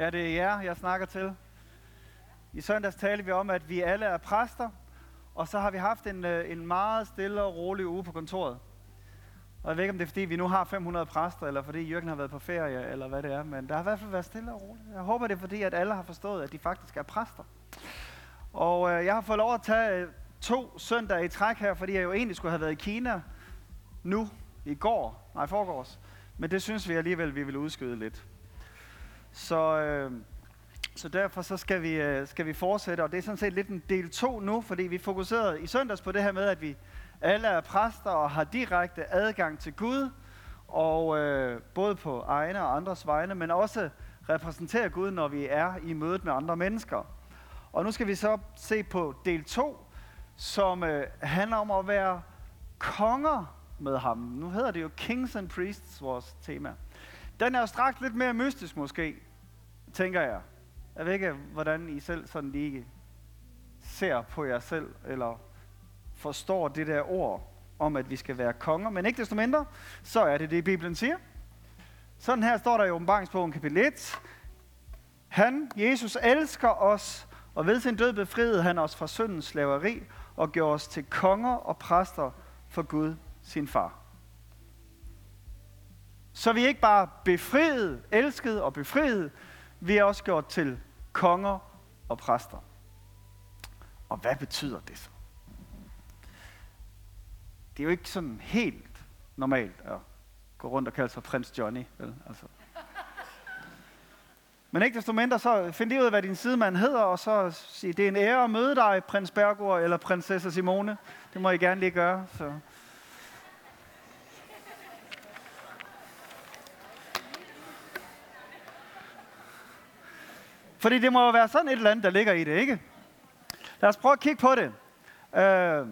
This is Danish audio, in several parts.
Ja, det er jer, jeg snakker til. I søndags talte vi om, at vi alle er præster, og så har vi haft en, øh, en meget stille og rolig uge på kontoret. Og jeg ved ikke, om det er, fordi vi nu har 500 præster, eller fordi Jørgen har været på ferie, eller hvad det er, men der har i hvert fald været stille og roligt. Jeg håber, det er fordi, at alle har forstået, at de faktisk er præster. Og øh, jeg har fået lov at tage øh, to søndage i træk her, fordi jeg jo egentlig skulle have været i Kina nu, i går, nej, forgårs. Men det synes vi alligevel, vi vil udskyde lidt. Så, øh, så derfor så skal vi, øh, skal vi fortsætte, og det er sådan set lidt en del 2 nu, fordi vi fokuserede i søndags på det her med, at vi alle er præster og har direkte adgang til Gud, og øh, både på egne og andres vegne, men også repræsenterer Gud, når vi er i mødet med andre mennesker. Og nu skal vi så se på del 2, som øh, handler om at være konger med ham. Nu hedder det jo Kings and Priests, vores tema. Den er jo straks lidt mere mystisk måske, tænker jeg. Jeg ved ikke, hvordan I selv sådan lige ser på jer selv, eller forstår det der ord om, at vi skal være konger. Men ikke desto mindre, så er det det, Bibelen siger. Sådan her står der i åbenbaringsbogen kapitel 1. Han, Jesus, elsker os, og ved sin død befriede han os fra syndens slaveri, og gjorde os til konger og præster for Gud, sin far. Så vi er ikke bare befriet, elsket og befriet, vi er også gjort til konger og præster. Og hvad betyder det så? Det er jo ikke sådan helt normalt at gå rundt og kalde sig prins Johnny. Vel? Altså. Men ikke desto mindre, så find lige ud af, hvad din sidemand hedder, og så sige, det er en ære at møde dig, prins Bergur eller prinsesse Simone. Det må I gerne lige gøre. Så. Fordi det må jo være sådan et eller andet, der ligger i det, ikke? Lad os prøve at kigge på det. Øh,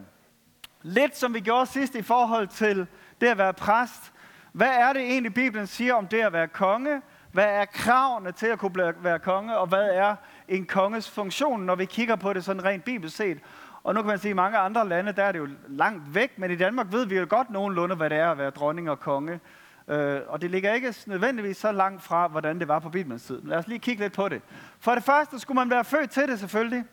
lidt som vi gjorde sidst i forhold til det at være præst. Hvad er det egentlig, Bibelen siger om det at være konge? Hvad er kravene til at kunne være konge? Og hvad er en konges funktion, når vi kigger på det sådan rent bibelsk set? Og nu kan man sige, at i mange andre lande, der er det jo langt væk, men i Danmark ved vi jo godt nogenlunde, hvad det er at være dronning og konge. Øh, og det ligger ikke nødvendigvis så langt fra, hvordan det var på Bibelens tid. Men lad os lige kigge lidt på det. For det første skulle man være født til det selvfølgelig.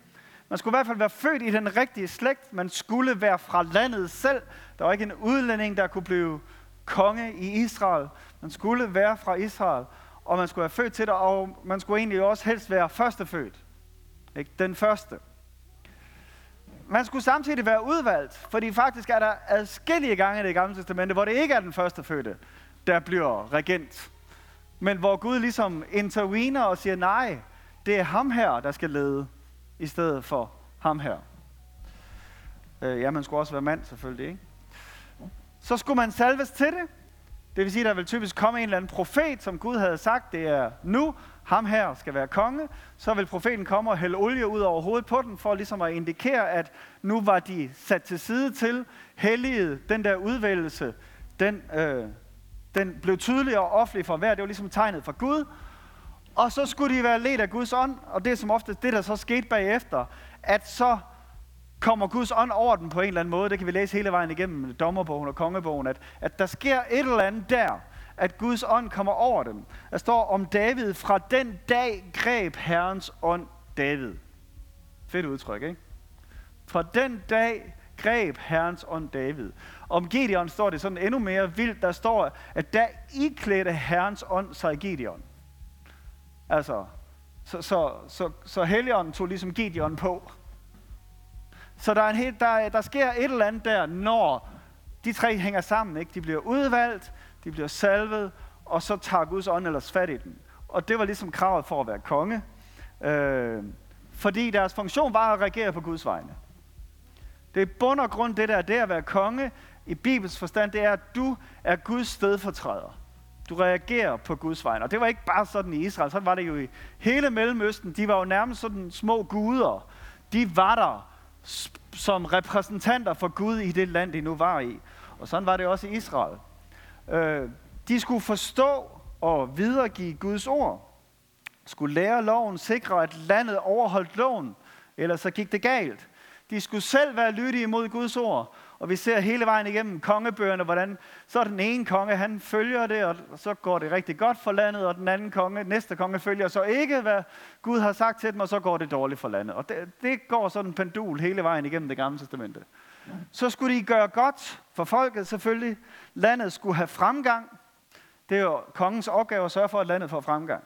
Man skulle i hvert fald være født i den rigtige slægt. Man skulle være fra landet selv. Der var ikke en udlænding, der kunne blive konge i Israel. Man skulle være fra Israel, og man skulle være født til det, og man skulle egentlig også helst være førstefødt. Ikke? Den første. Man skulle samtidig være udvalgt, fordi faktisk er der adskillige gange i det gamle testamente, hvor det ikke er den første fødte, der bliver regent. Men hvor Gud ligesom intervener og siger, nej, det er ham her, der skal lede, i stedet for ham her. Øh, ja, man skulle også være mand selvfølgelig, ikke? Så skulle man salves til det. Det vil sige, at der vil typisk komme en eller anden profet, som Gud havde sagt, det er nu, ham her skal være konge. Så vil profeten komme og hælde olie ud over hovedet på den, for ligesom at indikere, at nu var de sat til side til, helliget, den der udvælgelse, den øh, den blev tydelig og offentlig for hver. Det var ligesom tegnet fra Gud. Og så skulle de være ledt af Guds ånd, og det er som ofte det, der så skete bagefter, at så kommer Guds ånd over den på en eller anden måde. Det kan vi læse hele vejen igennem dommerbogen og kongebogen, at, at der sker et eller andet der, at Guds ånd kommer over dem. Der står om David, fra den dag greb Herrens ånd David. Fedt udtryk, ikke? Fra den dag greb Herrens ånd David. Om Gideon står det sådan endnu mere vildt. Der står, at der iklædte Herrens ånd sig Gideon. Altså, så, så, så, så Helligånden tog ligesom Gideon på. Så der, er en helt, der, der sker et eller andet der, når de tre hænger sammen. Ikke? De bliver udvalgt, de bliver salvet, og så tager Guds ånd ellers fat i dem. Og det var ligesom kravet for at være konge. Øh, fordi deres funktion var at regere på Guds vegne. Det er bund og grund det der, det at være konge i Bibels forstand, det er, at du er Guds stedfortræder. Du reagerer på Guds vegne. Og det var ikke bare sådan i Israel, sådan var det jo i hele Mellemøsten. De var jo nærmest sådan små guder. De var der som repræsentanter for Gud i det land, de nu var i. Og sådan var det også i Israel. Øh, de skulle forstå og videregive Guds ord. Skulle lære loven, sikre, at landet overholdt loven, ellers så gik det galt. De skulle selv være lydige mod Guds ord, Og vi ser hele vejen igennem kongebøgerne, hvordan så er den ene konge, han følger det, og så går det rigtig godt for landet, og den anden konge, næste konge følger så ikke, hvad Gud har sagt til dem, og så går det dårligt for landet. Og det, det går sådan en pendul hele vejen igennem det gamle testamente. Så skulle de gøre godt for folket selvfølgelig. Landet skulle have fremgang. Det er jo kongens opgave at sørge for, at landet får fremgang.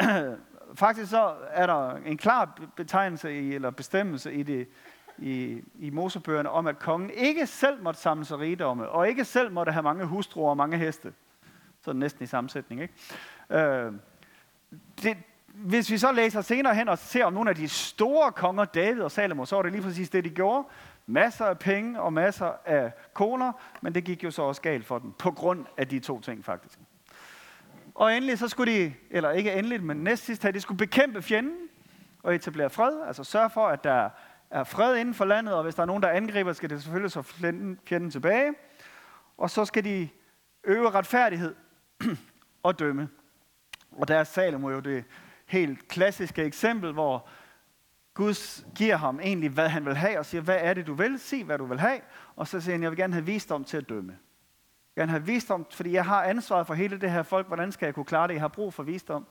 Faktisk så er der en klar betegnelse i, eller bestemmelse i, det, i, i Mosebøgerne om, at kongen ikke selv måtte samle sig rigdomme, og ikke selv måtte have mange hustruer og mange heste. Så næsten i sammensætning, ikke? Øh, det, hvis vi så læser senere hen og ser om nogle af de store konger, David og Salomo, så var det lige præcis det, de gjorde. Masser af penge og masser af koner, men det gik jo så også galt for dem, på grund af de to ting faktisk. Og endelig så skulle de, eller ikke endelig, men næst sidst, de skulle bekæmpe fjenden og etablere fred, altså sørge for, at der er fred inden for landet, og hvis der er nogen, der angriber, skal det selvfølgelig så fjenden, fjenden tilbage. Og så skal de øve retfærdighed og dømme. Og der er Salomo jo det helt klassiske eksempel, hvor Gud giver ham egentlig, hvad han vil have, og siger, hvad er det, du vil? Sig, hvad du vil have. Og så siger han, jeg vil gerne have visdom til at dømme. Gerne have visdom, fordi jeg har ansvaret for hele det her folk. Hvordan skal jeg kunne klare det? Jeg har brug for visdom.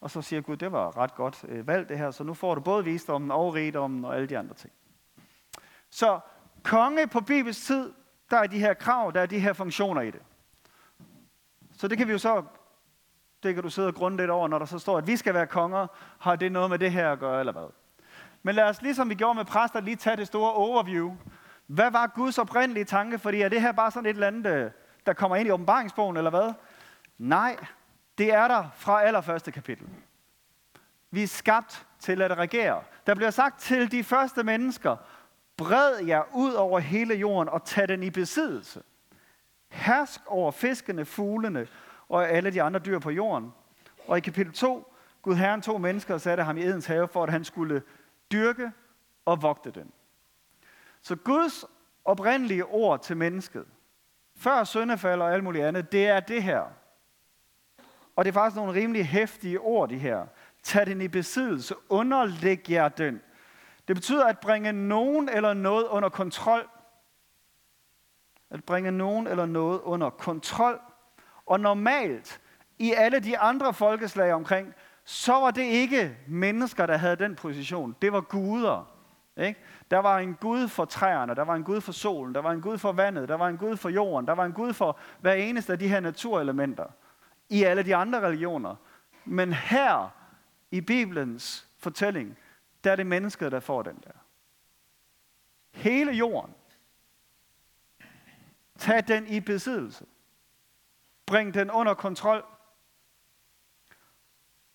Og så siger Gud, det var ret godt øh, valgt det her, så nu får du både visdommen og rigdommen og alle de andre ting. Så konge på Bibels tid, der er de her krav, der er de her funktioner i det. Så det kan vi jo så, det kan du sidde og grunde lidt over, når der så står, at vi skal være konger, har det noget med det her at gøre, eller hvad? Men lad os, ligesom vi gjorde med præster, lige tage det store overview. Hvad var Guds oprindelige tanke? Fordi er det her bare sådan et eller andet, øh, der kommer ind i åbenbaringsbogen, eller hvad? Nej, det er der fra allerførste kapitel. Vi er skabt til at regere. Der bliver sagt til de første mennesker, bred jer ud over hele jorden og tag den i besiddelse. Hersk over fiskene, fuglene og alle de andre dyr på jorden. Og i kapitel 2, Gud Herren tog mennesker og satte ham i Edens have, for at han skulle dyrke og vogte den. Så Guds oprindelige ord til mennesket, før søndefald og alt muligt andet, det er det her. Og det er faktisk nogle rimelig hæftige ord, de her. Tag den i besiddelse, underlæg jer den. Det betyder at bringe nogen eller noget under kontrol. At bringe nogen eller noget under kontrol. Og normalt, i alle de andre folkeslag omkring, så var det ikke mennesker, der havde den position. Det var guder. Ikke? Der var en Gud for træerne, der var en Gud for solen, der var en Gud for vandet, der var en Gud for jorden, der var en Gud for hver eneste af de her naturelementer i alle de andre religioner. Men her i Bibelens fortælling, der er det mennesket, der får den der. Hele jorden. Tag den i besiddelse. Bring den under kontrol.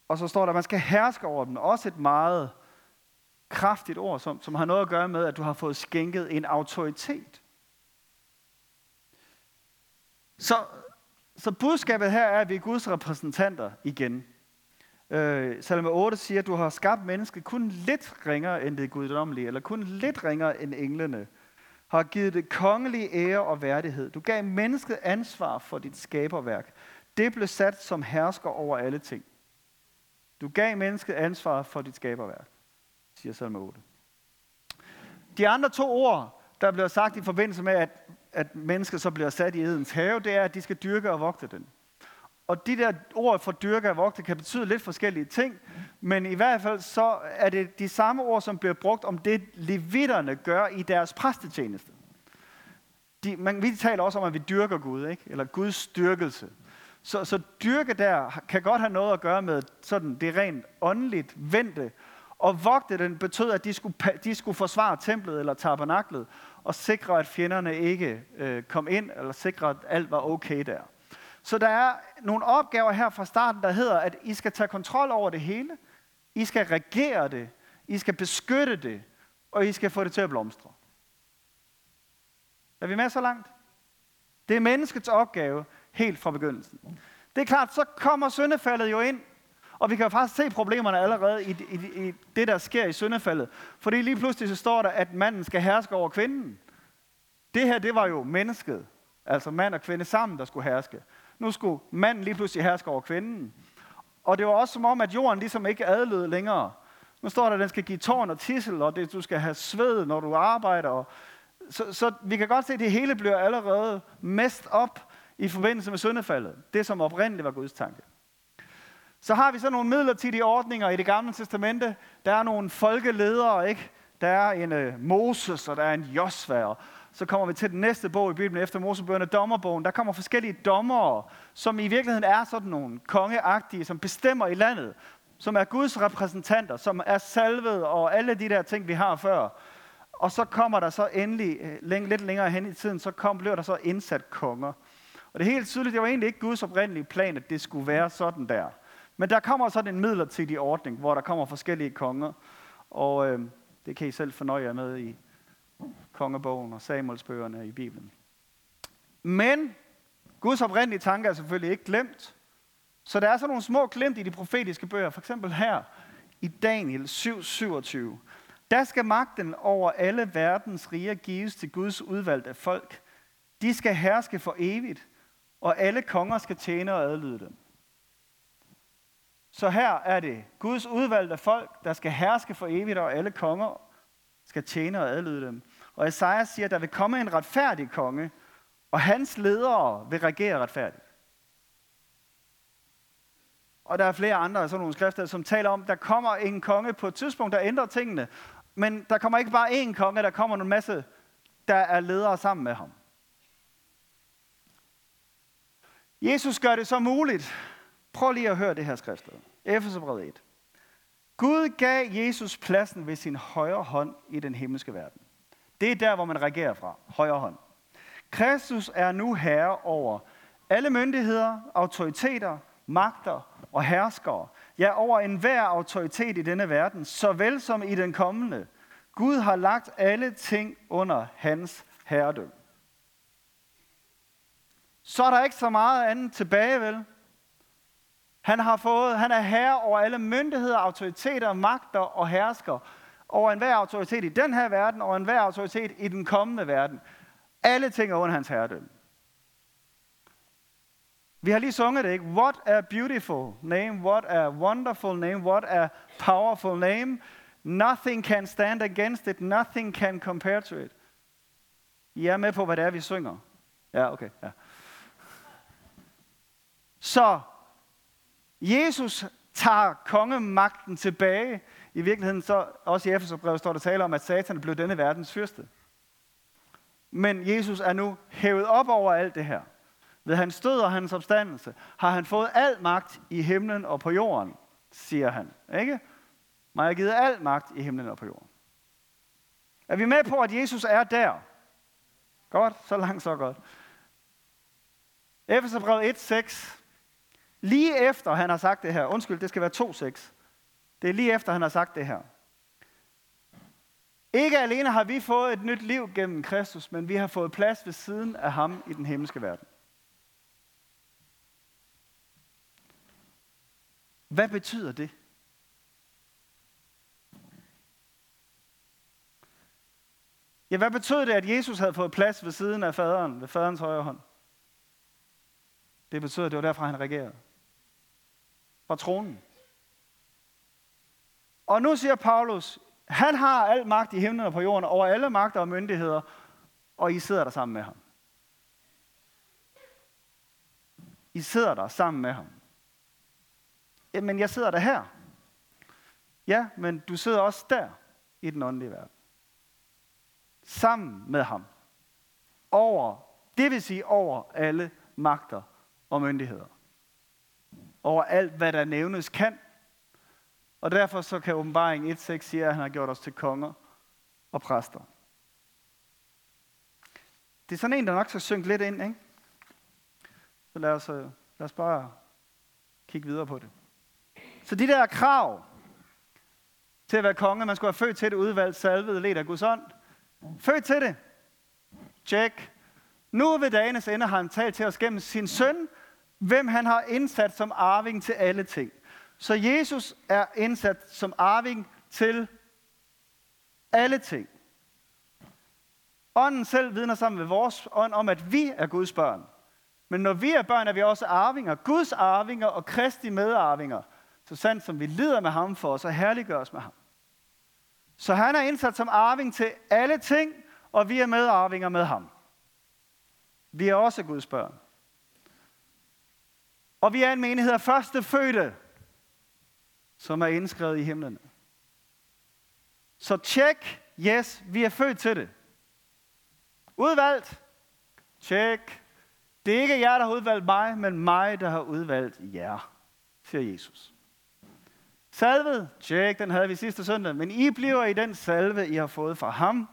Og så står der, at man skal herske over den. Også et meget kraftigt ord, som, som har noget at gøre med, at du har fået skænket en autoritet. Så, så budskabet her er, at vi er Guds repræsentanter igen. Øh, Salme 8 siger, at du har skabt mennesket kun lidt ringere end det guddommelige, eller kun lidt ringere end englene. Har givet det kongelige ære og værdighed. Du gav mennesket ansvar for dit skaberværk. Det blev sat som hersker over alle ting. Du gav mennesket ansvar for dit skaberværk, siger salme 8. De andre to ord, der bliver sagt i forbindelse med, at, at mennesker så bliver sat i Edens have, det er, at de skal dyrke og vogte den. Og de der ord for dyrke og vogte kan betyde lidt forskellige ting, men i hvert fald så er det de samme ord, som bliver brugt om det, levitterne gør i deres præstetjeneste. De, man, vi taler også om, at vi dyrker Gud, ikke? eller Guds styrkelse. Så, så dyrke der kan godt have noget at gøre med sådan det rent åndeligt vendte. Og vogte den betød, at de skulle, de skulle forsvare templet eller tabernaklet og sikre, at fjenderne ikke øh, kom ind, eller sikre, at alt var okay der. Så der er nogle opgaver her fra starten, der hedder, at I skal tage kontrol over det hele. I skal regere det. I skal beskytte det. Og I skal få det til at blomstre. Er vi med så langt? Det er menneskets opgave helt fra begyndelsen. Det er klart, så kommer syndefaldet jo ind, og vi kan jo faktisk se problemerne allerede i, i, i det, der sker i syndefaldet. Fordi lige pludselig så står der, at manden skal herske over kvinden. Det her, det var jo mennesket. Altså mand og kvinde sammen, der skulle herske. Nu skulle manden lige pludselig herske over kvinden. Og det var også som om, at jorden ligesom ikke adlød længere. Nu står der, at den skal give tårn og tissel, og det, du skal have sved, når du arbejder. Og så, så vi kan godt se, at det hele bliver allerede mest op i forbindelse med syndefaldet. Det, som oprindeligt var Guds tanke. Så har vi så nogle midlertidige ordninger i det gamle testamente. Der er nogle folkeledere, ikke? Der er en øh, Moses, og der er en Josva. Så kommer vi til den næste bog i Bibelen efter Mosebøgerne, dommerbogen. Der kommer forskellige dommere, som i virkeligheden er sådan nogle kongeagtige, som bestemmer i landet. Som er Guds repræsentanter, som er salvet og alle de der ting, vi har før. Og så kommer der så endelig, øh, læng- lidt længere hen i tiden, så kom, blev der så indsat konger. Og det er helt tydeligt, det var egentlig ikke Guds oprindelige plan, at det skulle være sådan der. Men der kommer sådan en midlertidig ordning, hvor der kommer forskellige konger. Og øh, det kan I selv fornøje jer med i kongebogen og Samuelsbøgerne i Bibelen. Men Guds oprindelige tanke er selvfølgelig ikke glemt. Så der er så nogle små glimt i de profetiske bøger. For eksempel her i Daniel 7:27. Der skal magten over alle verdens riger gives til Guds udvalgte folk. De skal herske for evigt, og alle konger skal tjene og adlyde dem. Så her er det Guds udvalgte folk, der skal herske for evigt, og alle konger skal tjene og adlyde dem. Og Esajas siger, at der vil komme en retfærdig konge, og hans ledere vil regere retfærdigt. Og der er flere andre sådan nogle skrifter, som taler om, at der kommer en konge på et tidspunkt, der ændrer tingene. Men der kommer ikke bare én konge, der kommer en masse, der er ledere sammen med ham. Jesus gør det så muligt. Prøv lige at høre det her skriftsted. Efeserbrevet 1. Gud gav Jesus pladsen ved sin højre hånd i den himmelske verden. Det er der, hvor man regerer fra. Højre hånd. Kristus er nu herre over alle myndigheder, autoriteter, magter og herskere. Ja, over enhver autoritet i denne verden, såvel som i den kommende. Gud har lagt alle ting under hans herredømme. Så er der ikke så meget andet tilbage, vel? Han har fået, han er herre over alle myndigheder, autoriteter, magter og hersker. Over enhver autoritet i den her verden, og enhver autoritet i den kommende verden. Alle ting er under hans herredømme. Vi har lige sunget det, ikke? What a beautiful name, what a wonderful name, what a powerful name. Nothing can stand against it, nothing can compare to it. I er med på, hvad det er, vi synger? Ja, okay. Ja. Så Jesus tager kongemagten tilbage. I virkeligheden så, også i Efeserbrevet står der tale om, at Satan blev denne verdens fyrste. Men Jesus er nu hævet op over alt det her. Ved hans død og hans opstandelse har han fået al magt i himlen og på jorden, siger han. Ikke? Man har givet al magt i himlen og på jorden. Er vi med på, at Jesus er der? Godt, så langt, så godt. Efeserbrevet 1.6 Lige efter han har sagt det her, undskyld, det skal være 2.6. Det er lige efter han har sagt det her. Ikke alene har vi fået et nyt liv gennem Kristus, men vi har fået plads ved siden af ham i den himmelske verden. Hvad betyder det? Ja, hvad betød det, at Jesus havde fået plads ved siden af faderen, ved faderens højre hånd? Det betød, at det var derfra, han regerede fra tronen. Og nu siger Paulus, han har al magt i himlen og på jorden, over alle magter og myndigheder, og I sidder der sammen med ham. I sidder der sammen med ham. Men jeg sidder der her. Ja, men du sidder også der i den åndelige verden. Sammen med ham. Over, det vil sige over alle magter og myndigheder over alt, hvad der nævnes kan. Og derfor så kan åbenbaring 1.6 sige, at han har gjort os til konger og præster. Det er sådan en, der nok skal synke lidt ind, ikke? Så lad os, øh, lad os bare kigge videre på det. Så de der krav til at være konge, man skulle have født til det, udvalgt, salvet, let af Guds ånd. Født til det. Check. Nu ved dagens ende har han talt til os gennem sin søn, hvem han har indsat som arving til alle ting. Så Jesus er indsat som arving til alle ting. Ånden selv vidner sammen med vores ånd om, at vi er Guds børn. Men når vi er børn, er vi også arvinger. Guds arvinger og Kristi medarvinger. Så sandt som vi lider med ham for os og herliggøres med ham. Så han er indsat som arving til alle ting, og vi er medarvinger med ham. Vi er også Guds børn. Og vi er en menighed af første fødte, som er indskrevet i himlen. Så tjek, yes, vi er født til det. Udvalgt, tjek. Det er ikke jer, der har udvalgt mig, men mig, der har udvalgt jer, siger Jesus. Salvet, tjek, den havde vi sidste søndag, men I bliver i den salve, I har fået fra ham.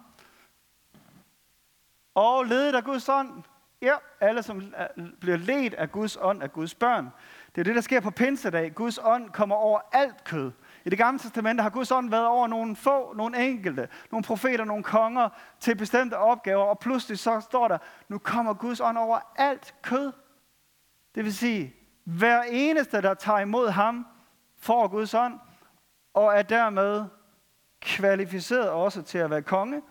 Og ledet af Guds ånd, Ja, alle som øh, bliver ledt af Guds ånd, af Guds børn. Det er det, der sker på pinsedag. Guds ånd kommer over alt kød. I det gamle testamente har Guds ånd været over nogle få, nogle enkelte, nogle profeter, nogle konger til bestemte opgaver, og pludselig så står der, nu kommer Guds ånd over alt kød. Det vil sige, hver eneste, der tager imod ham, får Guds ånd, og er dermed kvalificeret også til at være konge.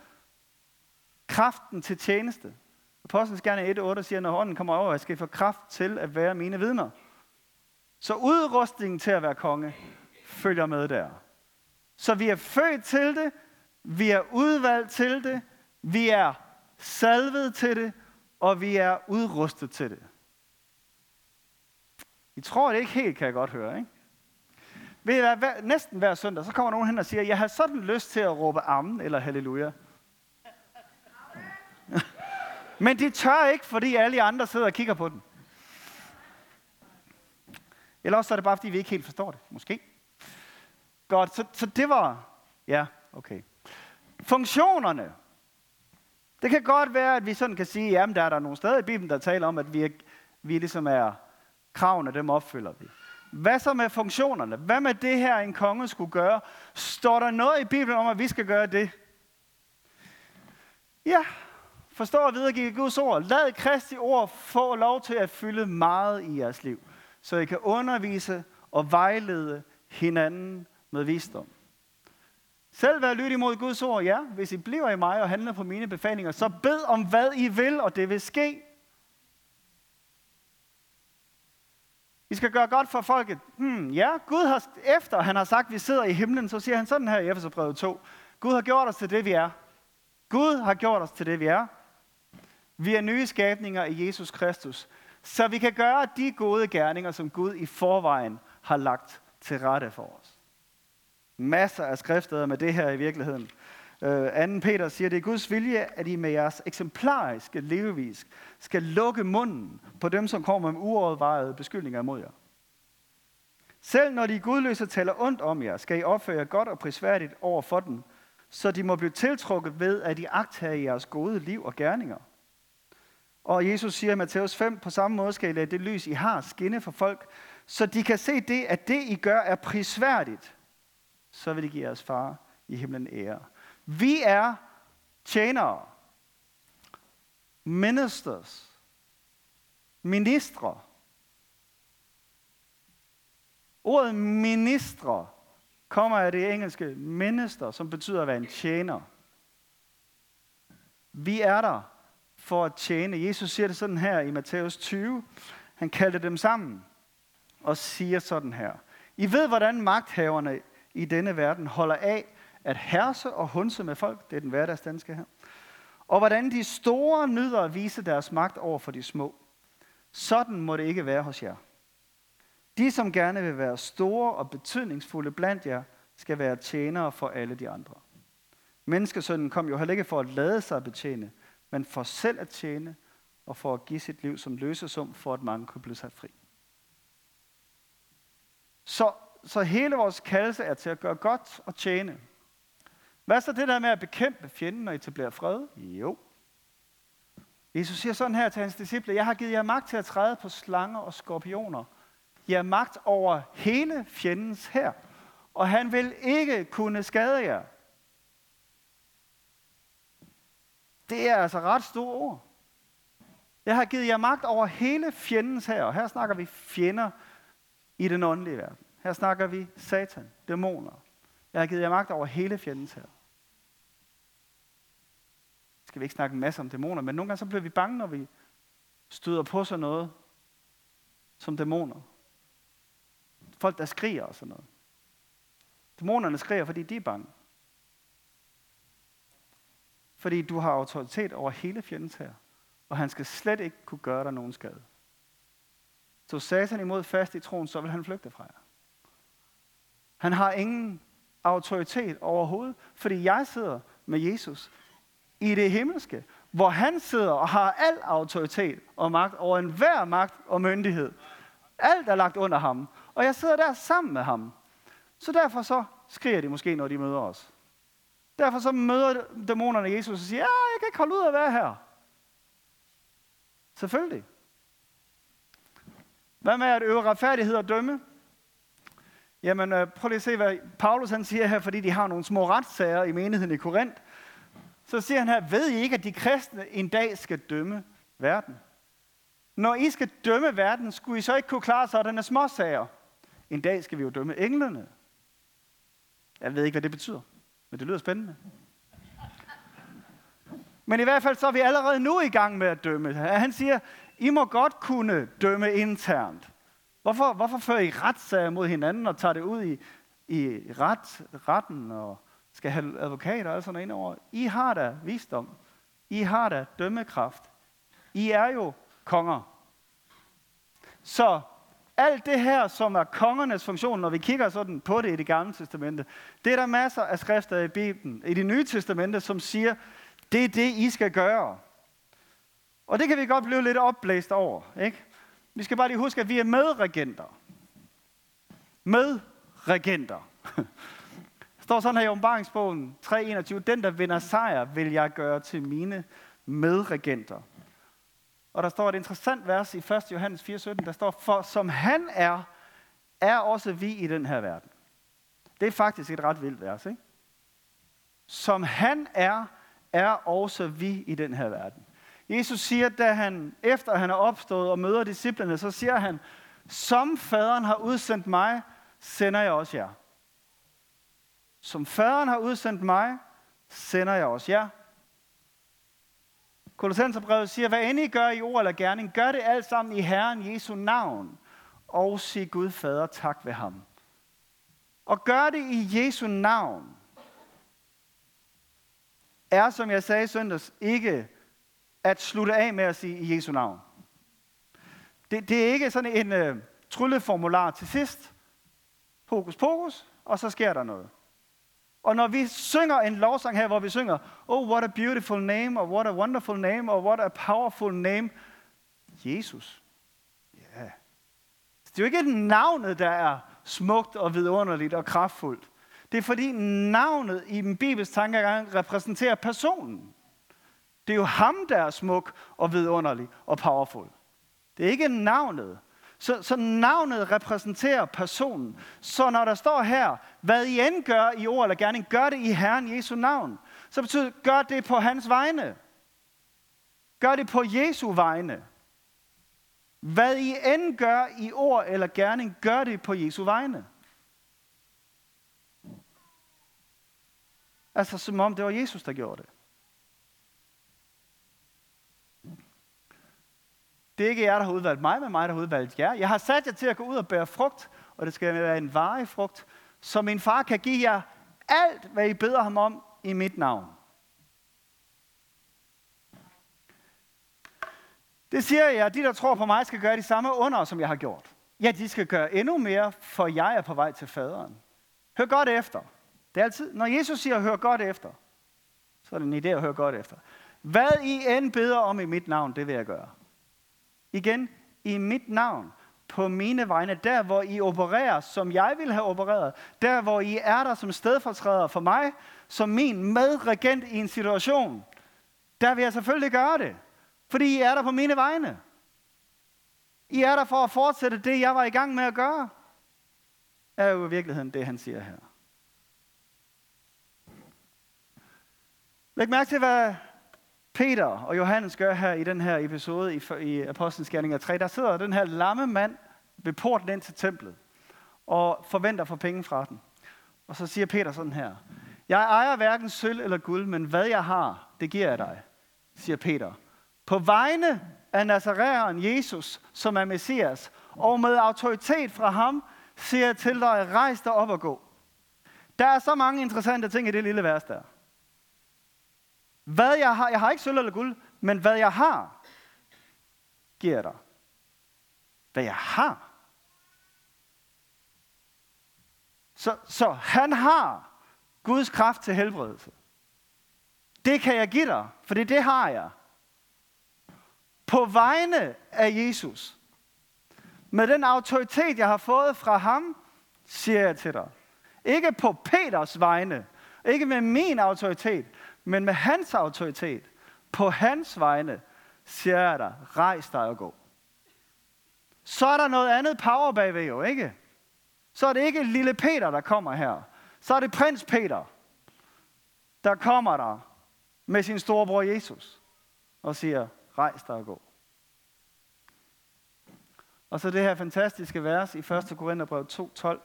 Kraften til tjeneste. Apostlenes gerne 1.8 siger, når ånden kommer over, jeg skal få kraft til at være mine vidner. Så udrustningen til at være konge følger med der. Så vi er født til det, vi er udvalgt til det, vi er salvet til det, og vi er udrustet til det. I tror det ikke helt, kan jeg godt høre, ikke? Ved I hvad, hver, næsten hver søndag, så kommer nogen hen og siger, jeg har sådan lyst til at råbe amen eller halleluja. Men de tør ikke, fordi alle andre sidder og kigger på den. Eller også er det bare, fordi vi ikke helt forstår det. Måske. Godt, så, så det var... Ja, okay. Funktionerne. Det kan godt være, at vi sådan kan sige, jamen der er der nogle steder i Bibelen, der taler om, at vi, er, vi ligesom er kravene, dem opfylder vi. Hvad så med funktionerne? Hvad med det her, en konge skulle gøre? Står der noget i Bibelen om, at vi skal gøre det? Ja, Forstå og videregive Guds ord. Lad Kristi ord få lov til at fylde meget i jeres liv, så I kan undervise og vejlede hinanden med visdom. Selv vær lydig mod Guds ord, ja. Hvis I bliver i mig og handler på mine befalinger, så bed om, hvad I vil, og det vil ske. I skal gøre godt for folket. Hmm, ja, Gud har, efter han har sagt, at vi sidder i himlen, så siger han sådan her i Efeserbrevet 2. Gud har gjort os til det, vi er. Gud har gjort os til det, vi er. Vi er nye skabninger i Jesus Kristus, så vi kan gøre de gode gerninger, som Gud i forvejen har lagt til rette for os. Masser af skriftsteder med det her i virkeligheden. Øh, 2. Peter siger, det er Guds vilje, at I med jeres eksemplariske levevis skal lukke munden på dem, som kommer med uovervejede beskyldninger imod jer. Selv når de gudløse taler ondt om jer, skal I opføre jer godt og prisværdigt over for dem, så de må blive tiltrukket ved, at I agter jeres gode liv og gerninger. Og Jesus siger i Matthæus 5, på samme måde skal I lade det lys, I har, skinne for folk, så de kan se det, at det, I gør, er prisværdigt. Så vil de give jeres far i himlen ære. Vi er tjenere, ministers, ministre. Ordet ministre kommer af det engelske minister, som betyder at være en tjener. Vi er der for at tjene. Jesus siger det sådan her i Matthæus 20. Han kaldte dem sammen og siger sådan her. I ved, hvordan magthaverne i denne verden holder af at herse og hunse med folk. Det er den hverdagsdanske her. Og hvordan de store nyder at vise deres magt over for de små. Sådan må det ikke være hos jer. De, som gerne vil være store og betydningsfulde blandt jer, skal være tjenere for alle de andre. Menneskesønnen kom jo heller ikke for at lade sig betjene, men for selv at tjene og for at give sit liv som løsesum, for at mange kunne blive sat fri. Så, så hele vores kaldelse er til at gøre godt og tjene. Hvad er så det der med at bekæmpe fjenden og etablere fred? Jo. Jesus siger sådan her til hans disciple, jeg har givet jer magt til at træde på slanger og skorpioner. Jeg har magt over hele fjendens her, og han vil ikke kunne skade jer. Det er altså ret store ord. Jeg har givet jer magt over hele fjendens her, og her snakker vi fjender i den åndelige verden. Her snakker vi satan, dæmoner. Jeg har givet jer magt over hele fjendens her. Skal vi ikke snakke en masse om dæmoner, men nogle gange så bliver vi bange, når vi støder på sådan noget som dæmoner. Folk, der skriger og sådan noget. Dæmonerne skriger, fordi de er bange fordi du har autoritet over hele fjendens her, og han skal slet ikke kunne gøre dig nogen skade. Så satan imod fast i troen, så vil han flygte fra jer. Han har ingen autoritet overhovedet, fordi jeg sidder med Jesus i det himmelske, hvor han sidder og har al autoritet og magt over enhver magt og myndighed. Alt er lagt under ham, og jeg sidder der sammen med ham. Så derfor så skriger de måske, når de møder os. Derfor så møder dæmonerne Jesus og siger, ja, jeg kan ikke holde ud at være her. Selvfølgelig. Hvad med at øve retfærdighed og dømme? Jamen, øh, prøv lige at se, hvad Paulus han siger her, fordi de har nogle små retssager i menigheden i Korinth. Så siger han her, ved I ikke, at de kristne en dag skal dømme verden? Når I skal dømme verden, skulle I så ikke kunne klare sådanne småsager? En dag skal vi jo dømme englene. Jeg ved ikke, hvad det betyder, men det lyder spændende. Men i hvert fald så er vi allerede nu i gang med at dømme. Han siger, I må godt kunne dømme internt. Hvorfor, hvorfor fører I retssager mod hinanden og tager det ud i, i ret, retten og skal have advokater og sådan noget indover? I har da visdom. I har da dømmekraft. I er jo konger. Så alt det her, som er kongernes funktion, når vi kigger sådan på det i det gamle testamente, det er der masser af skrifter i Bibelen, i det nye testamente, som siger, det er det, I skal gøre. Og det kan vi godt blive lidt opblæst over, ikke? Vi skal bare lige huske, at vi er medregenter. Medregenter. Der står sådan her i åbenbaringsbogen 3.21. Den, der vinder sejr, vil jeg gøre til mine medregenter. Og der står et interessant vers i 1. Johannes 4.17, der står, for som han er, er også vi i den her verden. Det er faktisk et ret vildt vers, ikke? Som han er, er også vi i den her verden. Jesus siger, da han, efter han er opstået og møder disciplene, så siger han, som faderen har udsendt mig, sender jeg også jer. Som faderen har udsendt mig, sender jeg også jer. Kolossenserbrevet siger, hvad end I gør i ord eller gerning, gør det alt sammen i Herren Jesu navn, og sig Gud Fader tak ved ham. Og gør det i Jesu navn, er, som jeg sagde i søndags, ikke at slutte af med at sige i Jesu navn. Det, det er ikke sådan en uh, trylleformular til sidst. Hokus pokus, og så sker der noget. Og når vi synger en lovsang her, hvor vi synger, oh, what a beautiful name, og what a wonderful name, og what a powerful name, Jesus. Ja. Yeah. Det er jo ikke navnet, der er smukt og vidunderligt og kraftfuldt. Det er fordi navnet i den bibelske tankegang repræsenterer personen. Det er jo ham, der er smuk og vidunderlig og powerful. Det er ikke navnet. Så, så navnet repræsenterer personen. Så når der står her, hvad I end gør i ord eller gerning, gør det i Herren Jesu navn. Så betyder det, gør det på hans vegne. Gør det på Jesu vegne. Hvad I end gør i ord eller gerning, gør det på Jesu vegne. Altså som om det var Jesus, der gjorde det. Det er ikke jer, der har udvalgt mig, men mig, der har udvalgt jer. Jeg har sat jer til at gå ud og bære frugt, og det skal være en varig frugt, så min far kan give jer alt, hvad I beder ham om i mit navn. Det siger jeg, at de, der tror på mig, skal gøre de samme under, som jeg har gjort. Ja, de skal gøre endnu mere, for jeg er på vej til faderen. Hør godt efter. Det er altid, når Jesus siger, hør godt efter, så er det en idé at høre godt efter. Hvad I end beder om i mit navn, det vil jeg gøre. Igen, i mit navn, på mine vegne, der hvor I opererer, som jeg vil have opereret, der hvor I er der som stedfortræder for mig, som min medregent i en situation, der vil jeg selvfølgelig gøre det, fordi I er der på mine vegne. I er der for at fortsætte det, jeg var i gang med at gøre. Er jo i virkeligheden det, han siger her. Læg mærke til, hvad Peter og Johannes gør her i den her episode i, i Apostlenes Gerninger 3, der sidder den her lamme mand ved porten ind til templet og forventer for penge fra den. Og så siger Peter sådan her, jeg ejer hverken sølv eller guld, men hvad jeg har, det giver jeg dig, siger Peter. På vegne af Nazaræeren Jesus, som er Messias, og med autoritet fra ham, siger jeg til dig, rejs dig op og gå. Der er så mange interessante ting i det lille vers der. Hvad jeg har, jeg har ikke sølv eller guld, men hvad jeg har, giver jeg dig. Hvad jeg har. Så, så han har Guds kraft til helbredelse. Det kan jeg give dig, for det, det har jeg. På vegne af Jesus. Med den autoritet, jeg har fået fra ham, siger jeg til dig. Ikke på Peters vegne, ikke med min autoritet, men med hans autoritet. På hans vegne siger jeg dig, rejs dig og gå. Så er der noget andet power bagved jo, ikke? Så er det ikke lille Peter, der kommer her. Så er det prins Peter, der kommer der med sin storebror Jesus og siger, rejs dig og gå. Og så det her fantastiske vers i 1. Korintherbrev 2.12,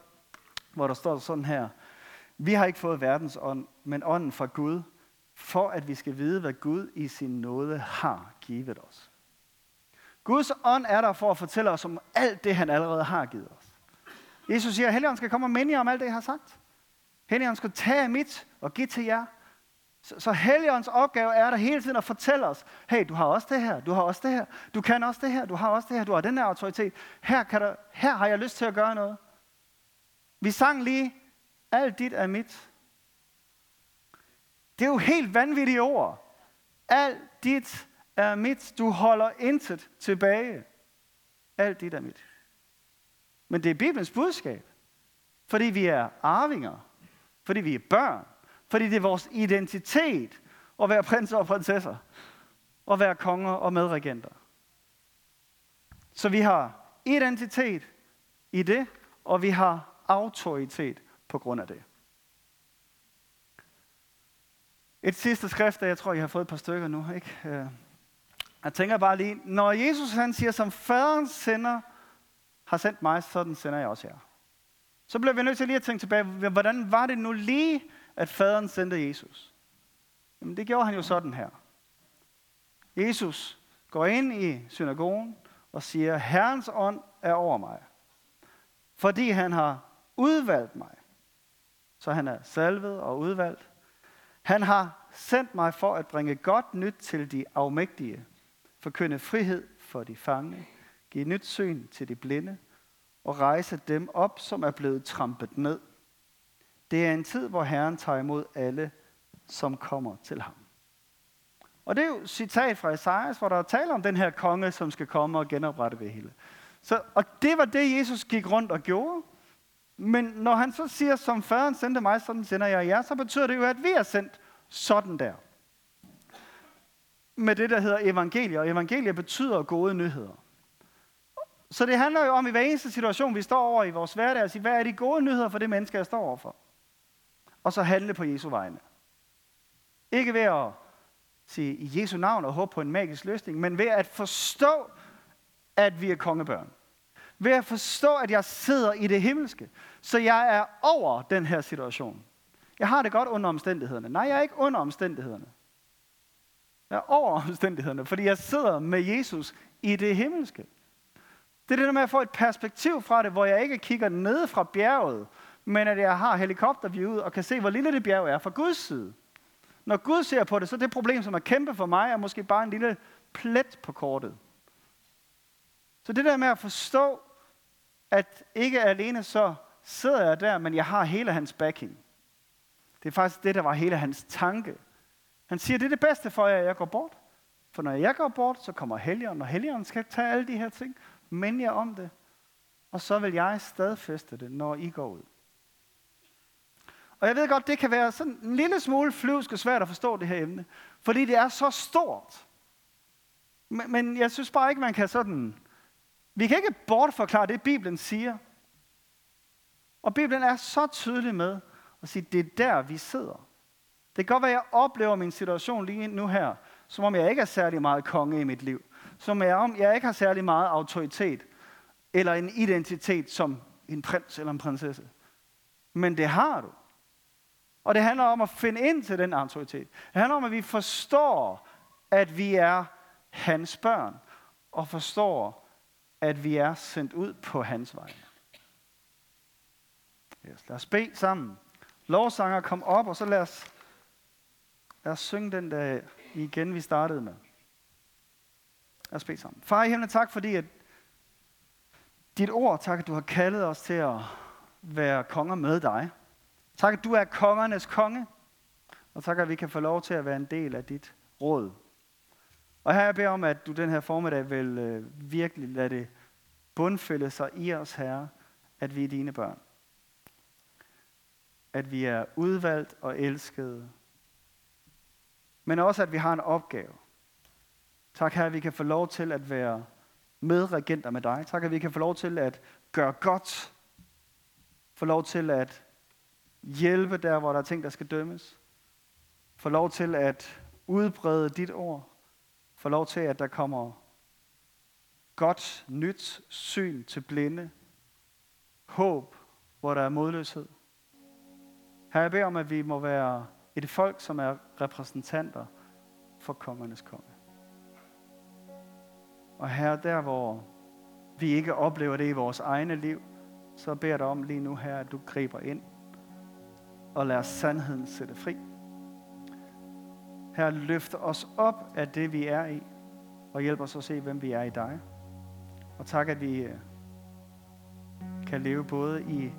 hvor der står sådan her. Vi har ikke fået verdens ånd, men ånden fra Gud, for at vi skal vide, hvad Gud i sin nåde har givet os. Guds ånd er der for at fortælle os om alt det, han allerede har givet os. Jesus siger, at Helligånden skal komme og minde jer om alt det, jeg har sagt. Helligånden skal tage mit og give til jer. Så, så Helligåndens opgave er der hele tiden at fortælle os, hey, du har også det her, du har også det her, du kan også det her, du har også det her, du har den her autoritet. Her, kan der, her har jeg lyst til at gøre noget. Vi sang lige, alt dit er mit. Det er jo helt vanvittige ord. Alt dit er mit. Du holder intet tilbage. Alt dit er mit. Men det er Bibelens budskab. Fordi vi er arvinger. Fordi vi er børn. Fordi det er vores identitet at være prinser og prinsesser. Og være konger og medregenter. Så vi har identitet i det, og vi har autoritet på grund af det. Et sidste skrift, jeg tror, I har fået et par stykker nu. Ikke? Øh, jeg tænker bare lige, når Jesus han siger, som faderen sender, har sendt mig, sådan sender jeg også jer. Så bliver vi nødt til lige at tænke tilbage, hvordan var det nu lige, at faderen sendte Jesus? Jamen det gjorde han jo sådan her. Jesus går ind i synagogen og siger, Herrens ånd er over mig, fordi han har udvalgt mig. Så han er salvet og udvalgt. Han har sendt mig for at bringe godt nyt til de afmægtige, forkynde frihed for de fange, give nyt syn til de blinde og rejse dem op, som er blevet trampet ned. Det er en tid, hvor Herren tager imod alle, som kommer til ham. Og det er jo citat fra Esajas, hvor der taler om den her konge, som skal komme og genoprette det hele. Så, og det var det, Jesus gik rundt og gjorde. Men når han så siger, som faderen sendte mig, sådan sender jeg jer, så betyder det jo, at vi er sendt sådan der. Med det, der hedder evangelier. Og evangelier betyder gode nyheder. Så det handler jo om i hver eneste situation, vi står over i vores hverdag, at sige, hvad er de gode nyheder for det menneske, jeg står overfor? Og så handle på Jesu vegne. Ikke ved at sige i Jesu navn og håbe på en magisk løsning, men ved at forstå, at vi er kongebørn. Ved at forstå, at jeg sidder i det himmelske. Så jeg er over den her situation. Jeg har det godt under omstændighederne. Nej, jeg er ikke under omstændighederne. Jeg er over omstændighederne, fordi jeg sidder med Jesus i det himmelske. Det er det der med at få et perspektiv fra det, hvor jeg ikke kigger ned fra bjerget, men at jeg har helikopterview og kan se, hvor lille det bjerg er fra Guds side. Når Gud ser på det, så er det problem, som er kæmpe for mig, er måske bare en lille plet på kortet. Så det der med at forstå, at ikke alene så sidder jeg der, men jeg har hele hans backing. Det er faktisk det, der var hele hans tanke. Han siger, det er det bedste for jer, at jeg går bort. For når jeg går bort, så kommer Helligånden, og Helligånden skal tage alle de her ting, minde jer om det, og så vil jeg stadfæste det, når I går ud. Og jeg ved godt, det kan være sådan en lille smule flyvsk og svært at forstå det her emne, fordi det er så stort. Men, men jeg synes bare ikke, man kan sådan... Vi kan ikke bortforklare det, Bibelen siger. Og Bibelen er så tydelig med at sige, det er der, vi sidder. Det kan godt være, at jeg oplever min situation lige nu her, som om jeg ikke er særlig meget konge i mit liv. Som er om, jeg ikke har særlig meget autoritet, eller en identitet som en prins eller en prinsesse. Men det har du. Og det handler om at finde ind til den autoritet. Det handler om, at vi forstår, at vi er hans børn, og forstår, at vi er sendt ud på hans vej. Yes, lad os bede sammen. Lovsanger, kom op, og så lad os Lad os synge den der igen, vi startede med. Lad os bede sammen. Far i himlen, tak fordi at dit ord, tak at du har kaldet os til at være konger med dig. Tak at du er kongernes konge. Og tak at vi kan få lov til at være en del af dit råd. Og her jeg beder om, at du den her formiddag vil øh, virkelig lade det bundfælde sig i os, Herre, at vi er dine børn. At vi er udvalgt og elskede. Men også, at vi har en opgave. Tak, Herre, at vi kan få lov til at være medregenter med dig. Tak, at vi kan få lov til at gøre godt. Få lov til at hjælpe der, hvor der er ting, der skal dømmes. Få lov til at udbrede dit ord får lov til, at der kommer godt, nyt syn til blinde. Håb, hvor der er modløshed. Her jeg beder om, at vi må være et folk, som er repræsentanter for kongernes konge. Og her der, hvor vi ikke oplever det i vores egne liv, så beder jeg dig om lige nu her, at du griber ind og lader sandheden sætte fri. Her løfter os op af det, vi er i, og hjælp os at se, hvem vi er i dig. Og tak, at vi øh, kan leve både i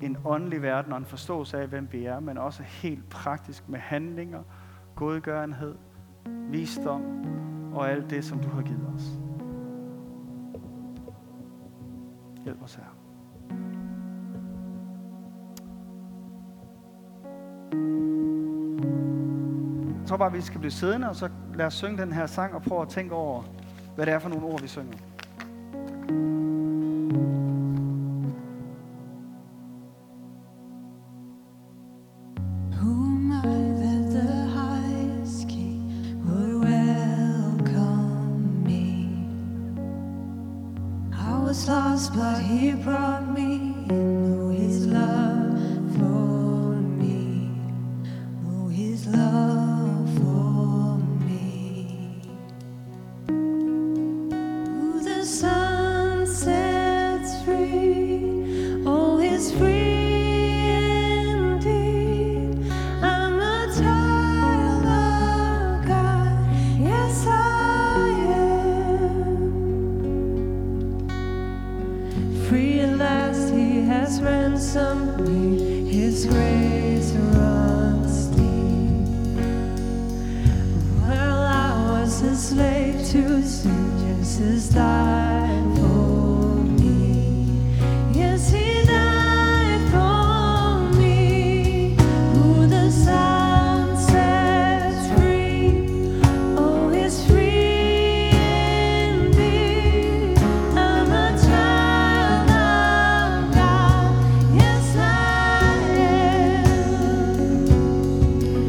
en åndelig verden og en forståelse af, hvem vi er, men også helt praktisk med handlinger, godgørenhed, visdom og alt det, som du har givet os. Hjælp os her. Tror bare, vi skal blive siddende, og så lad os synge den her sang og prøve at tænke over, hvad det er for nogle ord, vi synger. thank you